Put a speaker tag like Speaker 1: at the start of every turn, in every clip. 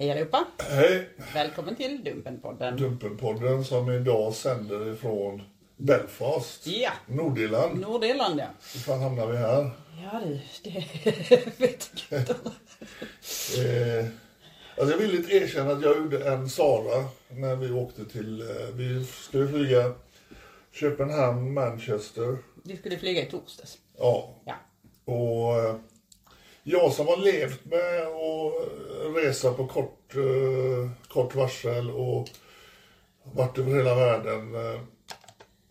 Speaker 1: Hej allihopa!
Speaker 2: Hej!
Speaker 1: Välkommen till Dumpenpodden.
Speaker 2: Dumpenpodden som idag sänder ifrån Belfast,
Speaker 1: Ja,
Speaker 2: Nordirland.
Speaker 1: Nordirland ja.
Speaker 2: Hur fan hamnar vi här?
Speaker 1: Ja du, det vet jag inte.
Speaker 2: Eh, alltså jag vill inte erkänna att jag gjorde en Sara när vi åkte till, eh, vi skulle flyga Köpenhamn, Manchester.
Speaker 1: Vi skulle flyga i torsdags.
Speaker 2: Ja,
Speaker 1: Ja.
Speaker 2: och eh, jag som har levt med att resa på kort, eh, kort varsel och varit över hela världen eh,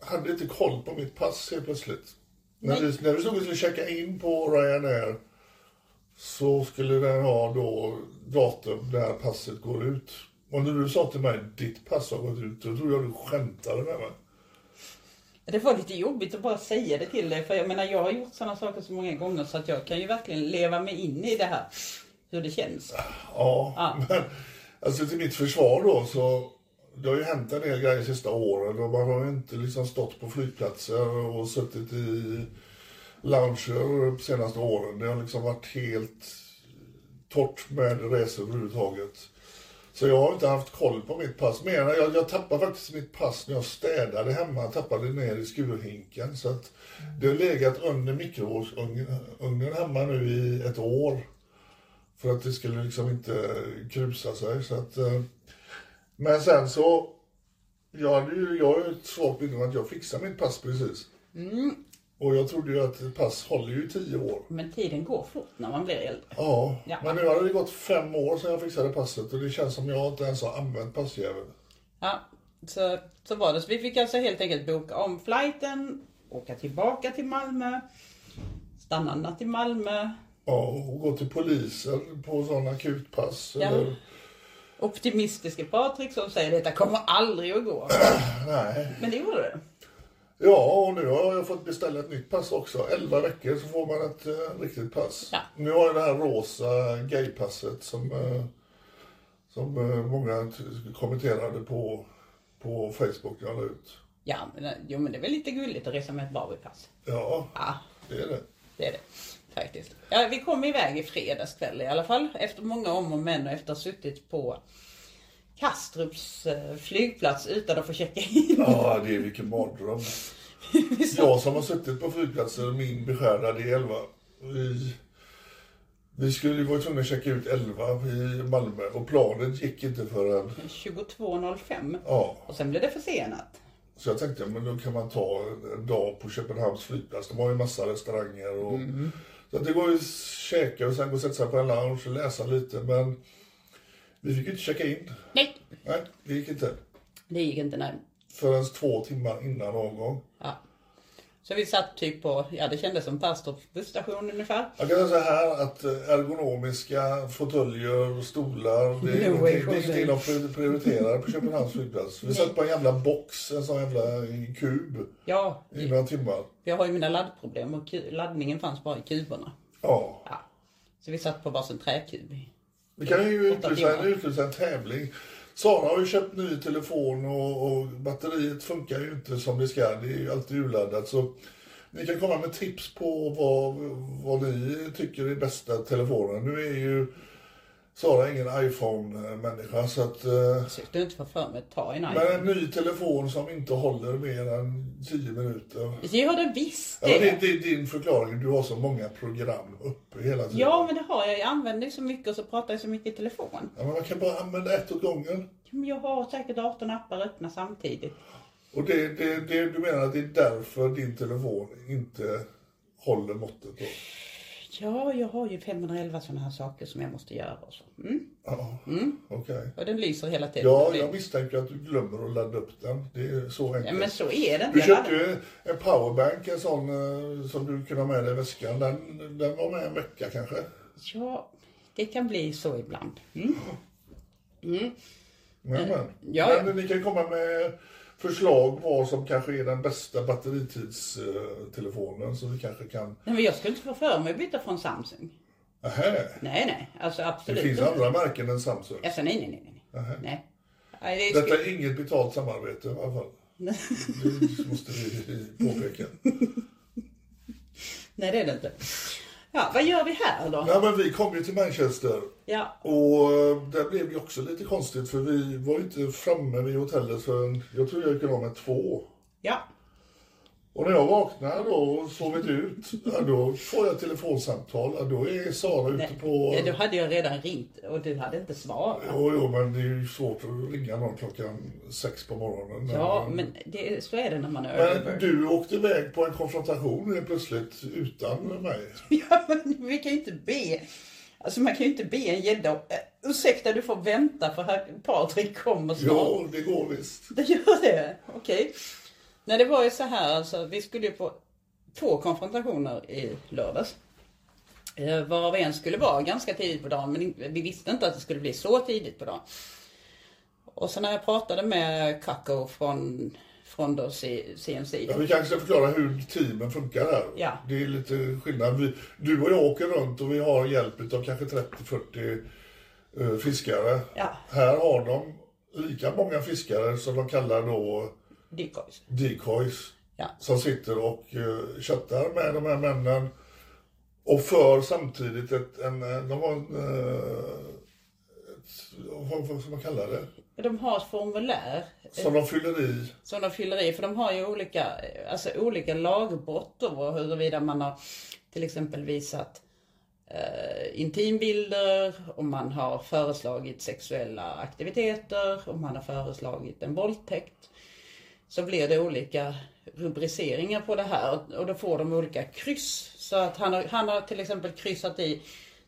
Speaker 2: hade inte koll på mitt pass helt plötsligt. När vi, när vi stod och skulle checka in på Ryanair så skulle den ha då datum där passet går ut. Och när du sa till mig ditt pass har gått ut, då trodde jag du skämtade med mig.
Speaker 1: Det var lite jobbigt att bara säga det till dig för jag menar jag har gjort sådana saker så många gånger så att jag kan ju verkligen leva mig in i det här. Hur det känns.
Speaker 2: Ja,
Speaker 1: Ja.
Speaker 2: men alltså till mitt försvar då så det har ju hänt en del grejer de sista åren och man har ju inte liksom stått på flygplatser och suttit i lounger de senaste åren. Det har liksom varit helt torrt med resor överhuvudtaget. Så jag har inte haft koll på mitt pass. Men jag, jag tappade faktiskt mitt pass när jag städade hemma. Jag tappade det ner i skurhinken. Så att det har legat under mikrovågsugnen hemma nu i ett år. För att det skulle liksom inte krusa sig. Så att, eh, men sen så, jag, jag har ju ett svagt minne av att jag fixade mitt pass precis. Mm. Och jag trodde ju att pass håller ju tio år.
Speaker 1: Men tiden går fort när man blir äldre.
Speaker 2: Ja,
Speaker 1: Ja.
Speaker 2: men nu har det gått fem år sedan jag fixade passet och det känns som jag inte ens har använt passjäveln.
Speaker 1: Ja, så, så var det. Så vi fick alltså helt enkelt boka om flighten, åka tillbaka till Malmö, stanna natt i Malmö.
Speaker 2: Ja, och gå till polisen på sån akutpass.
Speaker 1: Ja.
Speaker 2: Eller,
Speaker 1: Optimistiske Patrik som säger detta kommer aldrig att gå.
Speaker 2: nej.
Speaker 1: Men det gjorde det.
Speaker 2: Ja, och nu har jag fått beställa ett nytt pass också. 11 veckor så får man ett eh, riktigt pass.
Speaker 1: Ja.
Speaker 2: Nu har jag det här rosa gaypasset som, eh, som eh, många kommenterade på, på Facebook när jag la ut.
Speaker 1: Ja, men, eh, jo, men det är väl lite gulligt att resa med ett Barbie-pass.
Speaker 2: Ja,
Speaker 1: Ja,
Speaker 2: det är det.
Speaker 1: det är det. Faktiskt. Ja, vi kom iväg i fredags kväll i alla fall. Efter många om och men och efter att ha suttit på Kastrups eh, flygplats utan att få checka in.
Speaker 2: Ja, det är vilken mardröm. Jag som har suttit på flygplatser, min beskärda del va. Vi, vi skulle ju vara tvungna att checka ut 11 i Malmö och planet gick inte förrän,
Speaker 1: 22.05.
Speaker 2: ja.
Speaker 1: Och sen blev det försenat.
Speaker 2: Så jag tänkte, men då kan man ta en dag på Köpenhamns flygplats. De har ju massa restauranger och... Så att det går ju att käka och sen gå och sätta sig på en lounge och läsa lite, men... Vi fick inte checka in.
Speaker 1: Nej,
Speaker 2: Nej, det gick inte.
Speaker 1: det gick inte nej.
Speaker 2: Förrän två timmar innan avgång.
Speaker 1: Ja. Så vi satt typ på, ja det kändes som Perstorps busstation ungefär.
Speaker 2: Jag kan säga så här att eh, ergonomiska fåtöljer och stolar, det är
Speaker 1: No
Speaker 2: ingenting- de prioriterar på Köpenhamns flygplats. Vi satt på en jävla box, en sån jävla kub,
Speaker 1: Ja,
Speaker 2: i några timmar.
Speaker 1: jag har ju mina laddproblem och laddningen fanns bara i kuberna.
Speaker 2: Ja.
Speaker 1: Ja. Så vi satt på varsin träkub.
Speaker 2: Vi kan ju utlysa utlysa en tävling. Sara har ju köpt ny telefon och, och batteriet funkar ju inte som det ska. Det är ju alltid urladdat. Så ni kan komma med tips på vad, vad ni tycker är bästa telefonen. Nu är ju Sara ingen iPhone-människa så att... eh,
Speaker 1: Så du inte får för mig att ta en
Speaker 2: Men
Speaker 1: iPhone.
Speaker 2: en ny telefon som inte håller mer än 10 minuter.
Speaker 1: Ja, det visst
Speaker 2: Ja, men det,
Speaker 1: det.
Speaker 2: det är din förklaring. Du har så många program uppe hela tiden.
Speaker 1: Ja, men det har jag. Jag använder ju så mycket och så pratar jag så mycket i telefon.
Speaker 2: Ja, men man kan bara använda ett åt gången.
Speaker 1: Men Jag har säkert 18 appar öppna samtidigt.
Speaker 2: Och det, det, det, du menar att det är därför din telefon inte håller måttet då?
Speaker 1: Ja, jag har ju 511 sådana här saker som jag måste göra och så. Mm.
Speaker 2: Ja, okej.
Speaker 1: Och den lyser hela tiden.
Speaker 2: Ja, jag misstänker att du glömmer att ladda upp den. Det är så
Speaker 1: ja,
Speaker 2: enkelt.
Speaker 1: men så är det.
Speaker 2: Du köpte ju en powerbank, en sån eh, som du kunde ha med dig i väskan. Den, den var med en vecka kanske.
Speaker 1: Ja, det kan bli så ibland. Mm.
Speaker 2: Men, men.
Speaker 1: ja, ja.
Speaker 2: men ni kan komma med förslag vad som kanske är den bästa batteritidstelefonen så vi kanske kan...
Speaker 1: Nej, men jag skulle inte få för mig att byta från Samsung.
Speaker 2: Nähä,
Speaker 1: Nej, nej. Alltså
Speaker 2: det
Speaker 1: absolut
Speaker 2: finns
Speaker 1: inte.
Speaker 2: andra märken än Samsung.
Speaker 1: Alltså nej, nej, nej. nej. nej. nej det
Speaker 2: Detta
Speaker 1: skulle...
Speaker 2: är inget betalt samarbete i alla fall. Det måste vi påpeka.
Speaker 1: nej, det är det inte. Ja, vad gör vi här då?
Speaker 2: Nej, men vi kom ju till Manchester
Speaker 1: Ja,
Speaker 2: och eh, där blev det också lite konstigt för vi var ju inte framme vid hotellet förrän jag tror jag gick av med två.
Speaker 1: ja.
Speaker 2: Och när jag vaknar då och sovit ut, då får jag telefonsamtal. Då är Sara ute
Speaker 1: Nej,
Speaker 2: på...
Speaker 1: ja, då hade jag redan ringt och du hade inte svarat.
Speaker 2: Jo, jo, men det är ju svårt att ringa någon klockan sex på morgonen.
Speaker 1: Ja, men det, så är det när man är
Speaker 2: Men
Speaker 1: över.
Speaker 2: du åkte iväg på en konfrontation helt plötsligt utan mig.
Speaker 1: Ja, men vi kan ju inte be. Alltså man kan ju inte be en gädda. Uh, ursäkta, du får vänta för herr Patrik kommer snart.
Speaker 2: Ja, det går visst.
Speaker 1: Det gör det? Okej. Nej, det var ju så här alltså. Vi skulle ju på två konfrontationer i lördags. Eh, Varav en skulle vara ganska tidigt på dagen, men vi visste inte att det skulle bli så tidigt på dagen. Och så när jag pratade med Kako från, från då C- CNC.
Speaker 2: Ja, vi kanske ska förklara hur teamen funkar här.
Speaker 1: Ja.
Speaker 2: Det är lite skillnad. Vi, du och jag åker runt och vi har hjälp av kanske 30-40 eh, fiskare.
Speaker 1: Ja.
Speaker 2: Här har de lika många fiskare som de kallar då
Speaker 1: Decoys.
Speaker 2: decoys.
Speaker 1: Ja.
Speaker 2: Som sitter och uh, chattar med de här männen. Och för samtidigt ett, en, eh, de har en, eh, ett, vad, vad ska man kalla det?
Speaker 1: De har ett formulär
Speaker 2: Som de fyller i.
Speaker 1: som de fyller i. För de har ju olika, alltså olika lagbrott då. Huruvida man har till exempel visat eh, intimbilder, om man har föreslagit sexuella aktiviteter, om man har föreslagit en våldtäkt. Så blir det olika rubriceringar på det här och då får de olika kryss. Så att han har, han har till exempel kryssat i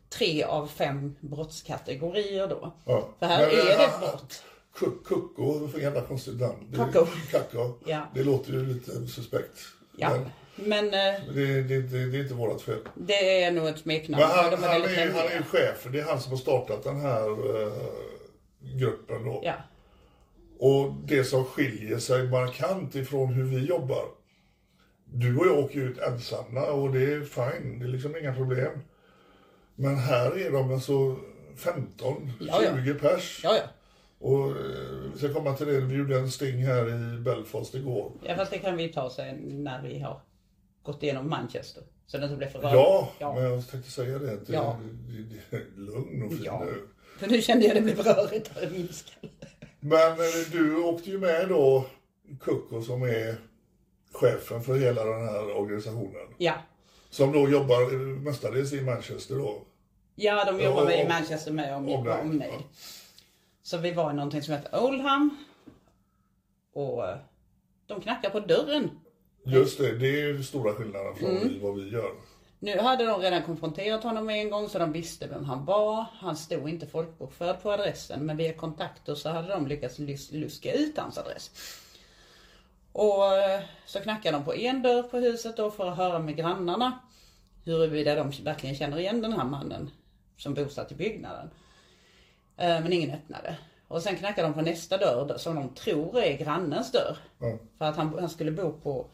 Speaker 1: tre av fem brottskategorier då.
Speaker 2: Ja.
Speaker 1: För här
Speaker 2: Men,
Speaker 1: är det ett brott.
Speaker 2: Ku- Kucko, för jävla konstigt namn.
Speaker 1: Kakko. Ja.
Speaker 2: Det låter ju lite suspekt.
Speaker 1: Ja,
Speaker 2: Men
Speaker 1: men eh,
Speaker 2: det, det, det, det är inte vårt fel.
Speaker 1: det är nog ett smeknamn.
Speaker 2: Men han, han, är, han är chef. Det är han som har startat den här eh, gruppen då.
Speaker 1: Ja,
Speaker 2: Och det som skiljer sig markant ifrån hur vi jobbar. Du och jag åker ut ensamma och det är fine. Det är liksom inga problem. Men här är de alltså 15,
Speaker 1: Ja, ja.
Speaker 2: 20 pers.
Speaker 1: ja, ja.
Speaker 2: Och eh, vi ska komma till det. Vi gjorde en sting här i Belfast igår.
Speaker 1: ja fast det kan vi ta sen när vi har gått igenom Manchester. Så det inte blir för rörigt.
Speaker 2: Ja,
Speaker 1: ja.
Speaker 2: men jag tänkte säga det. att det,
Speaker 1: Ja.
Speaker 2: det, det är lugn och fin
Speaker 1: Ja.
Speaker 2: nu.
Speaker 1: För nu kände jag det blev rörigt här i min skalle.
Speaker 2: Men eh, du åkte ju med då, Kukko som är chefen för hela den här organisationen.
Speaker 1: Ja.
Speaker 2: Som då jobbar eh, mestadels i Manchester då.
Speaker 1: Ja, de jobbar
Speaker 2: Ja,
Speaker 1: med i
Speaker 2: och-
Speaker 1: Manchester med om,
Speaker 2: omnejd.
Speaker 1: omnejd. Så vi var i någonting som heter Oldham. Och eh, de knackar på dörren.
Speaker 2: Just det, det är ju stora skillnaden från
Speaker 1: Mm.
Speaker 2: vad vi gör.
Speaker 1: Nu hade de redan konfronterat honom en gång så de visste vem han var. Han stod inte folkbokförd på adressen men via kontakter så hade de lyckats lus- luska ut hans adress. Och eh, så knackade de på en dörr på huset då för att höra med grannarna huruvida de verkligen känner igen den här mannen som bosatt i byggnaden. Eh, Men ingen öppnade. Och sen knackade de på nästa dörr som de tror är grannens dörr.
Speaker 2: Ja.
Speaker 1: För att han, han skulle bo på,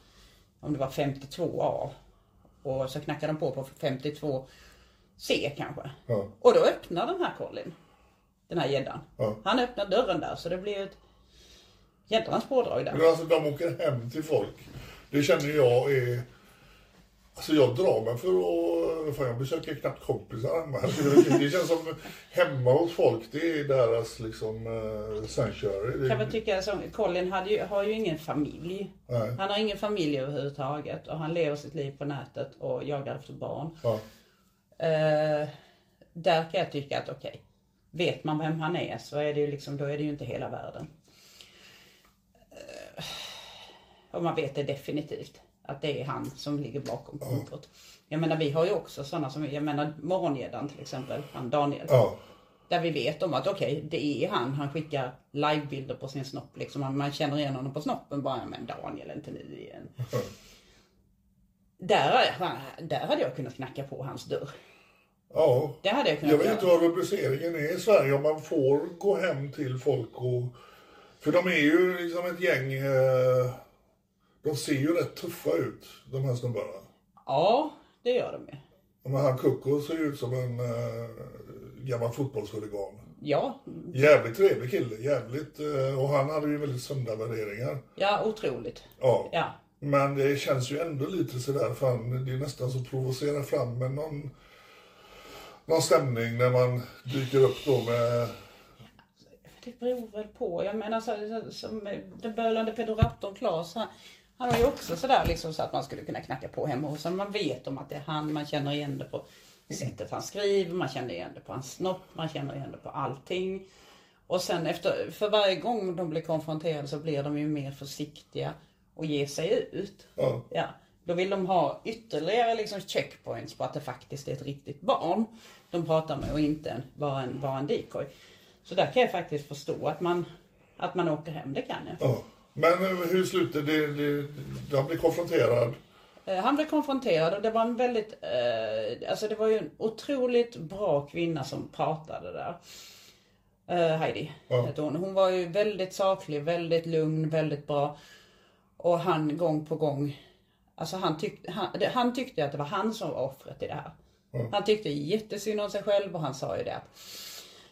Speaker 1: om det var 52A. Och så knackade de på på 52 C kanske.
Speaker 2: Ja.
Speaker 1: Och då öppnar den här Colin, den här gäddan.
Speaker 2: Ja.
Speaker 1: Han öppnar dörren där så det blir ett jädrans pådrag där.
Speaker 2: Men alltså de åker hem till folk. Det känner jag är... Alltså jag drar mig för att... Fan, jag besöker knappt kompisar hemma. Det känns som hemma hos folk, det är deras liksom uh, sanctuary.
Speaker 1: kan väl tycka som Colin hade ju, har ju ingen familj.
Speaker 2: Nej.
Speaker 1: Han har ingen familj överhuvudtaget och han lever sitt liv på nätet och jagar efter barn.
Speaker 2: ja.
Speaker 1: Eh, där kan jag tycka att okej, vet man vem han är så är det ju liksom, då är det ju inte hela världen. Eh, och man vet det definitivt att det är han som ligger bakom kontot. Jag menar vi har ju också sådana som, jag menar morgongäddan till exempel, han Daniel.
Speaker 2: ja.
Speaker 1: Där vi vet om att okej, det är han. Han skickar livebilder på sin snopp liksom. Man- Man känner igen honom på snoppen bara, men Daniel inte nu igen. Där, där hade jag kunnat knacka på hans dörr.
Speaker 2: ja.
Speaker 1: Det hade jag kunnat
Speaker 2: Jag vet
Speaker 1: göra.
Speaker 2: inte vad rubriceringen är i Sverige om man får gå hem till folk och... För de är ju liksom ett gäng... Eh, de ser ju rätt tuffa ut, de här snubbarna.
Speaker 1: Ja, det gör de ju.
Speaker 2: Men han Kucko ser ut som en eh, gammal fotbollshuligan.
Speaker 1: Ja,
Speaker 2: Jävligt trevlig kille, jävligt. Eh, och han hade ju väldigt sunda värderingar.
Speaker 1: ja otroligt.
Speaker 2: Ja.
Speaker 1: Ja.
Speaker 2: Men det känns ju ändå lite sådär, fan det är nästan så provocerar fram med någon, någon stämning när man dyker upp då med
Speaker 1: Det beror väl på. Jag menar så, som den bölande pedoraptorn Klas. Han, han var ju också sådär liksom så att man skulle kunna knacka på hemma hos honom. Man vet om att det är han. Man känner igen det på sättet han skriver. Man känner igen det på hans snopp. Man känner igen det på allting. Och sen efter, för varje gång de blir konfronterade så blir de ju mer försiktiga och ger sig ut.
Speaker 2: Ja.
Speaker 1: Ja, då vill de ha ytterligare liksom checkpoints på att det faktiskt är ett riktigt barn de pratar med och inte en, bara, en, bara en decoy. Så där kan jag faktiskt förstå att man, att man åker hem, det kan jag.
Speaker 2: Ja. Men hur slutar det? det, det han blir konfronterad.
Speaker 1: Eh, Han blev konfronterad och det var en väldigt, eh, alltså det var ju en otroligt bra kvinna som pratade där. Eh, Heidi
Speaker 2: Ja.
Speaker 1: hette hon. Hon var ju väldigt saklig, väldigt lugn, väldigt bra. Och han gång på gång, alltså han, tyck, han, han tyckte att det var han som var offret i det här. Han tyckte jättesynd om sig själv och han sa ju det att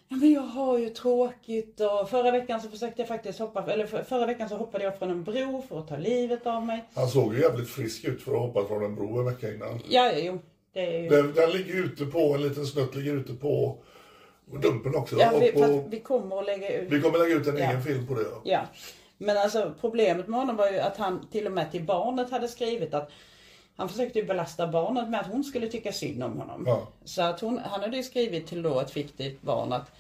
Speaker 1: Ja men jag har ju tråkigt och förra veckan så försökte jag faktiskt hoppa, eller för, förra veckan så hoppade jag från en bro för att ta livet av mig.
Speaker 2: Han såg ju jävligt frisk ut för att hoppa från en bro en vecka innan.
Speaker 1: Ja, jo. Det är ju...
Speaker 2: Den, den ligger ute på, en liten snutt ligger ute på Dumpen också.
Speaker 1: Ja, vi,
Speaker 2: på,
Speaker 1: vi kommer att lägga ut...
Speaker 2: vi kommer lägga ut en
Speaker 1: Ja.
Speaker 2: egen film på det. Ja.
Speaker 1: Ja. Men alltså problemet med honom var ju att han till och med till barnet hade skrivit att han försökte ju belasta barnet med att hon skulle tycka synd om honom.
Speaker 2: Ja.
Speaker 1: Så att hon, han hade ju skrivit till då ett fiktivt barn att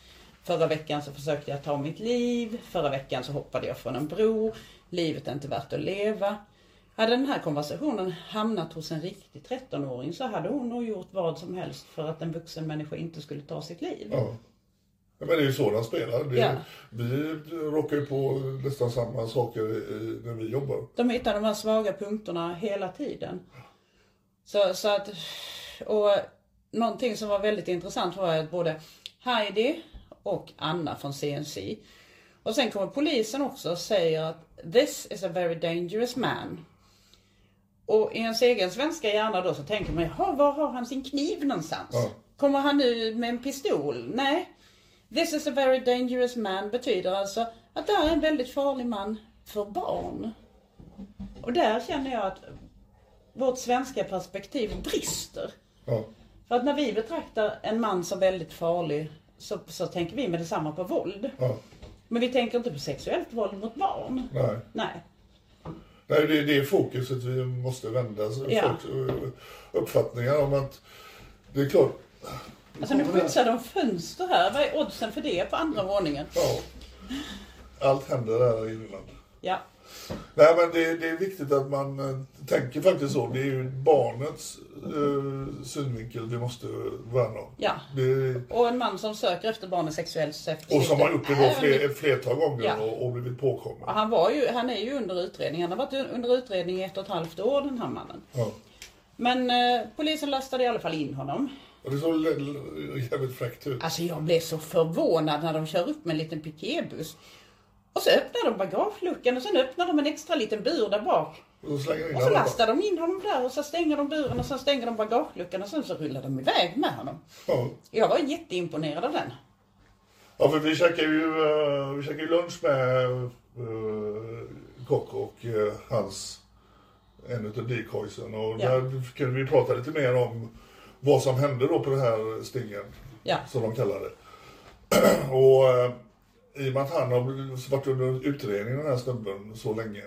Speaker 1: förra veckan så försökte jag ta mitt liv, förra veckan så hoppade jag från en bro, livet är inte värt att leva. Hade den här konversationen hamnat hos en riktig 13-åring så hade hon nog gjort vad som helst för att en vuxen människa inte skulle ta sitt liv.
Speaker 2: Ja. Men det är ju så de spelar. Det,
Speaker 1: Ja.
Speaker 2: Vi råkar ju på nästan samma saker i- när vi jobbar.
Speaker 1: De hittar de här svaga punkterna hela tiden. Så, så att, och någonting som var väldigt intressant var att både Heidi och Anna från CNC. Och sen kommer polisen också och säger att this is a very dangerous man. Och i ens egen svenska hjärna då så tänker man, jaha, var har han sin kniv någonstans?
Speaker 2: Ja.
Speaker 1: Kommer han nu med en pistol? Nej. This is a very dangerous man betyder alltså att det här är en väldigt farlig man för barn. Och där känner jag att vårt svenska perspektiv brister.
Speaker 2: Ja.
Speaker 1: För att när vi betraktar en man som väldigt farlig så, så tänker vi med detsamma på våld.
Speaker 2: Ja.
Speaker 1: Men vi tänker inte på sexuellt våld mot barn.
Speaker 2: Nej.
Speaker 1: Nej.
Speaker 2: Nej, det är det fokuset vi måste vända.
Speaker 1: Ja.
Speaker 2: Uppfattningar om att det är klart.
Speaker 1: Alltså nu putsar de fönster här. Vad är oddsen för det på andra våningen?
Speaker 2: Ja. Allt händer där inne.
Speaker 1: Ja.
Speaker 2: Nej men det, det är viktigt att man eh, tänker faktiskt så. Det är ju barnets eh, synvinkel vi måste värna om.
Speaker 1: Ja.
Speaker 2: Det,
Speaker 1: Och en man som söker efter barnet sexuellt efter
Speaker 2: och som har gjort det då fler, ett flertal gånger
Speaker 1: Ja.
Speaker 2: och, och blivit påkommen.
Speaker 1: Och Han, var ju, han är ju under utredning. Han har varit under utredning i ett och ett halvt år den här mannen.
Speaker 2: Ja.
Speaker 1: Men eh, polisen lastade i alla fall in honom.
Speaker 2: Och det såg jävligt fräckt ut.
Speaker 1: Alltså jag blev så förvånad när de kör upp med en liten piketbuss. Och så öppnar de bagageluckan och sen öppnar de en extra liten bur där bak.
Speaker 2: Och så
Speaker 1: Och så lastar de in honom där och så stänger de dörren och så stänger de bagageluckan och sen så rullar de iväg med honom.
Speaker 2: Ja.
Speaker 1: Jag var jätteimponerad av den.
Speaker 2: Ja, för vi käkade ju, eh, vi käkade ju lunch med uh, Kock och eh, hans, en utav decoysen. Och
Speaker 1: Ja.
Speaker 2: där kunde vi prata lite mer om vad som hände då på den här stingen,
Speaker 1: Ja.
Speaker 2: som de kallar det. och eh, i och med att han har varit under utredning den här snubben så länge.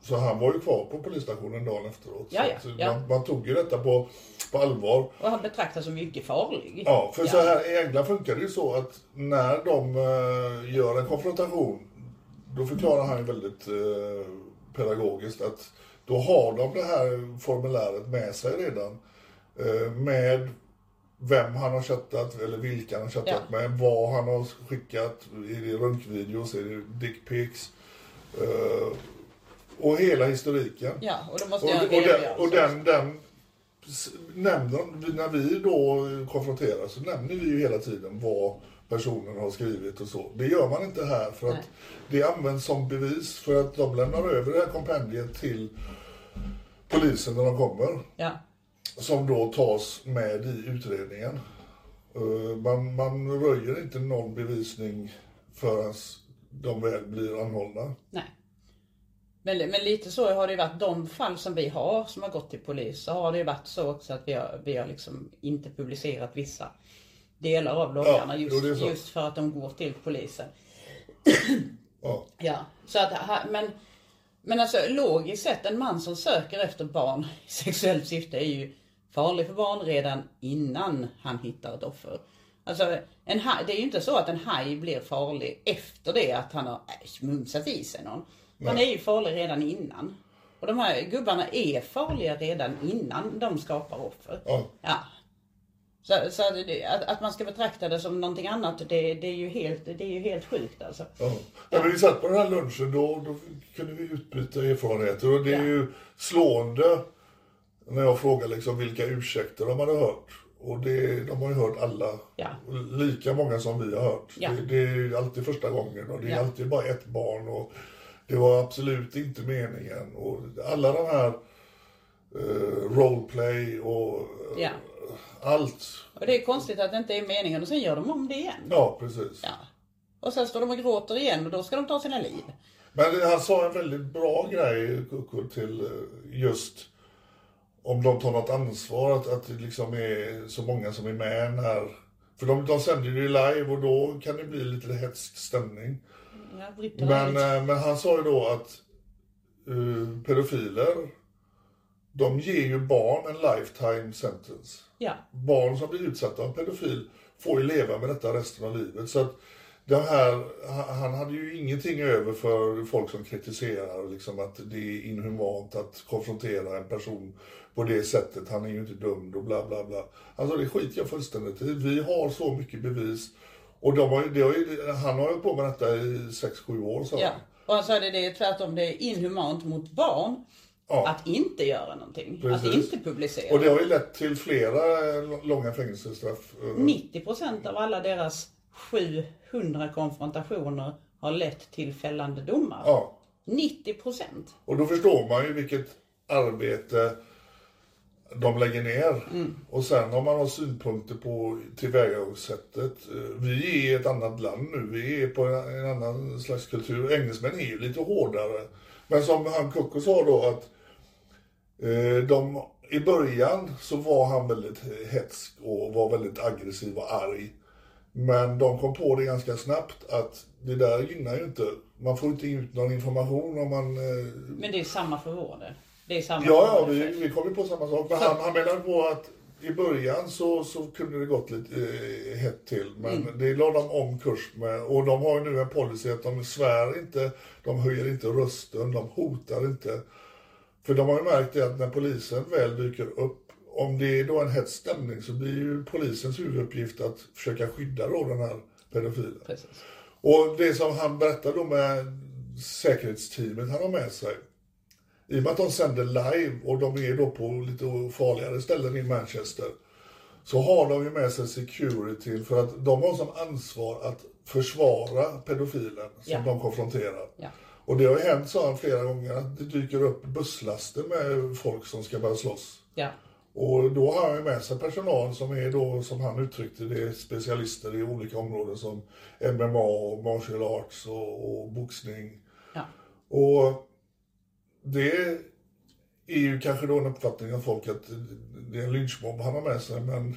Speaker 2: Så han var ju kvar på polisstationen dagen efteråt.
Speaker 1: Ja, ja, ja.
Speaker 2: Man, man tog ju detta på, på allvar.
Speaker 1: Och han betraktas som mycket farlig.
Speaker 2: Ja, för så här i England funkar det ju så att när de eh, gör en konfrontation, då förklarar han ju väldigt uh, pedagogiskt att då har de det här formuläret med sig redan. eh, med vem han har chattat, eller vilka han har chattat
Speaker 1: Ja.
Speaker 2: med, vad han har skickat, är det runkvideos, är det dickpics. eh, och hela historiken.
Speaker 1: Ja, och då måste
Speaker 2: Och,
Speaker 1: jag
Speaker 2: och, den, och den, den nämner, när vi då konfronteras så nämner vi ju hela tiden vad personen har skrivit och så. Det gör man inte här för att
Speaker 1: Nej.
Speaker 2: det används som bevis för att de lämnar över det här kompendiet till polisen när de kommer.
Speaker 1: Ja,
Speaker 2: Som då tas med i utredningen. Eh, Man, man röjer inte någon bevisning förrän de väl blir anhållna.
Speaker 1: nej. Men, men lite så har det ju varit de fall som vi har som har gått till polis. Så har det ju varit så också att vi har, vi har liksom inte publicerat vissa delar av loggarna
Speaker 2: jo,
Speaker 1: just, just för att de går till polisen.
Speaker 2: Ja.
Speaker 1: Ja, så att, men, men alltså logiskt sett, en man som söker efter barn i sexuellt syfte är ju farlig för barn redan innan han hittar ett offer. Alltså, en haj, det är ju inte så att en haj blir farlig efter det att han har mumsat i sig någon. Han är ju farlig redan innan. Och de här gubbarna är farliga redan innan de skapar offer.
Speaker 2: Ja.
Speaker 1: Ja. Så, så att, att, man ska betrakta det som någonting annat, det, det, är, ju helt, det är ju helt sjukt alltså.
Speaker 2: Ja. När vi satt på den här lunchen då, då kunde vi utbyta erfarenheter och det är
Speaker 1: Ja.
Speaker 2: ju slående när jag frågar liksom vilka ursäkter de hade hört. Och det, de har ju hört alla.
Speaker 1: Ja.
Speaker 2: Lika många som vi har hört.
Speaker 1: Ja.
Speaker 2: Det, det är alltid första gången och det är
Speaker 1: Ja.
Speaker 2: alltid bara ett barn och det var absolut inte meningen. Och alla de här eh, roleplay och eh, allt.
Speaker 1: Och det är konstigt att det inte är meningen och sen gör de om det igen.
Speaker 2: Ja, precis.
Speaker 1: Och sen står de och gråter igen och då ska de ta sina liv.
Speaker 2: Men han sa en väldigt bra grej, Kuku, till eh, just om de tar något ansvar, att, att det liksom är så många som är med när... För de, de sänder ju live och då kan det bli lite hetsk stämning.
Speaker 1: Ja,
Speaker 2: Men, eh, men han sa ju då att uh, pedofiler, de ger ju barn en lifetime sentence.
Speaker 1: Ja,
Speaker 2: Barn som blir utsatta av en pedofil får ju leva med detta resten av livet. Så att det här, han- hade ju ingenting över för folk som kritiserar liksom att det är inhumant att konfrontera en person på det sättet. Han är ju inte dömd och bla bla bla. Alltså det skiter jag fullständigt i. Vi har så mycket bevis. Och de har, ju- det har ju, han har hållit på med detta i 6-7 år sa
Speaker 1: ja. Och han sa det, det är tvärtom, det är inhumant mot barn
Speaker 2: Ja.
Speaker 1: att inte göra någonting.
Speaker 2: Precis.
Speaker 1: Att inte publicera.
Speaker 2: Och det har ju lett till flera eh, långa fängelsestraff. eh,
Speaker 1: 90% av alla deras 700 konfrontationer har lett till fällande domar.
Speaker 2: Ja.
Speaker 1: 90%.
Speaker 2: Och då förstår man ju vilket arbete de lägger ner. Och sen om man har synpunkter på tillvägagångssättet. eh, Vi är i ett annat land nu. Vi är på en, en annan slags kultur. Engelsmän är ju lite hårdare. Men som han Kukko sa då att eh, de, i början så var han väldigt hetsk och var väldigt aggressiv och arg. Men de kom på det ganska snabbt att det där gynnar ju inte. Man får inte ut någon information om man... eh,
Speaker 1: Men det är samma för vår del. Det är samma
Speaker 2: Ja, ja, vi, vi kom ju på samma sak. Men han, han menade på att i början så, så kunde det gått lite eh, hett till. Men
Speaker 1: Mm.
Speaker 2: det la de om kurs med. Och de har ju nu en policy att de svär inte, de höjer inte rösten, de hotar inte. För de har ju märkt det att när polisen väl dyker upp, om det är då en hets stämning så blir ju polisens huvuduppgift att försöka skydda då den här pedofilen.
Speaker 1: Precis.
Speaker 2: Och det som han berättar då med säkerhetsteamet han har med sig. I och med att de sänder live och de är då på lite farligare ställen i Manchester. Så har de ju med sig security för att de har som ansvar att försvara pedofilen som
Speaker 1: Ja.
Speaker 2: de konfronterar.
Speaker 1: Ja.
Speaker 2: Och det har ju hänt så här flera gånger att det dyker upp busslaster med folk som ska börja slåss.
Speaker 1: Ja.
Speaker 2: Och då har han ju med sig personal som är då, som han uttryckte det, specialister i olika områden som MMA, och martial arts och, och boxning.
Speaker 1: Ja.
Speaker 2: Och det är ju kanske då en uppfattning av folk att det är en lynchmobb han har med sig. Men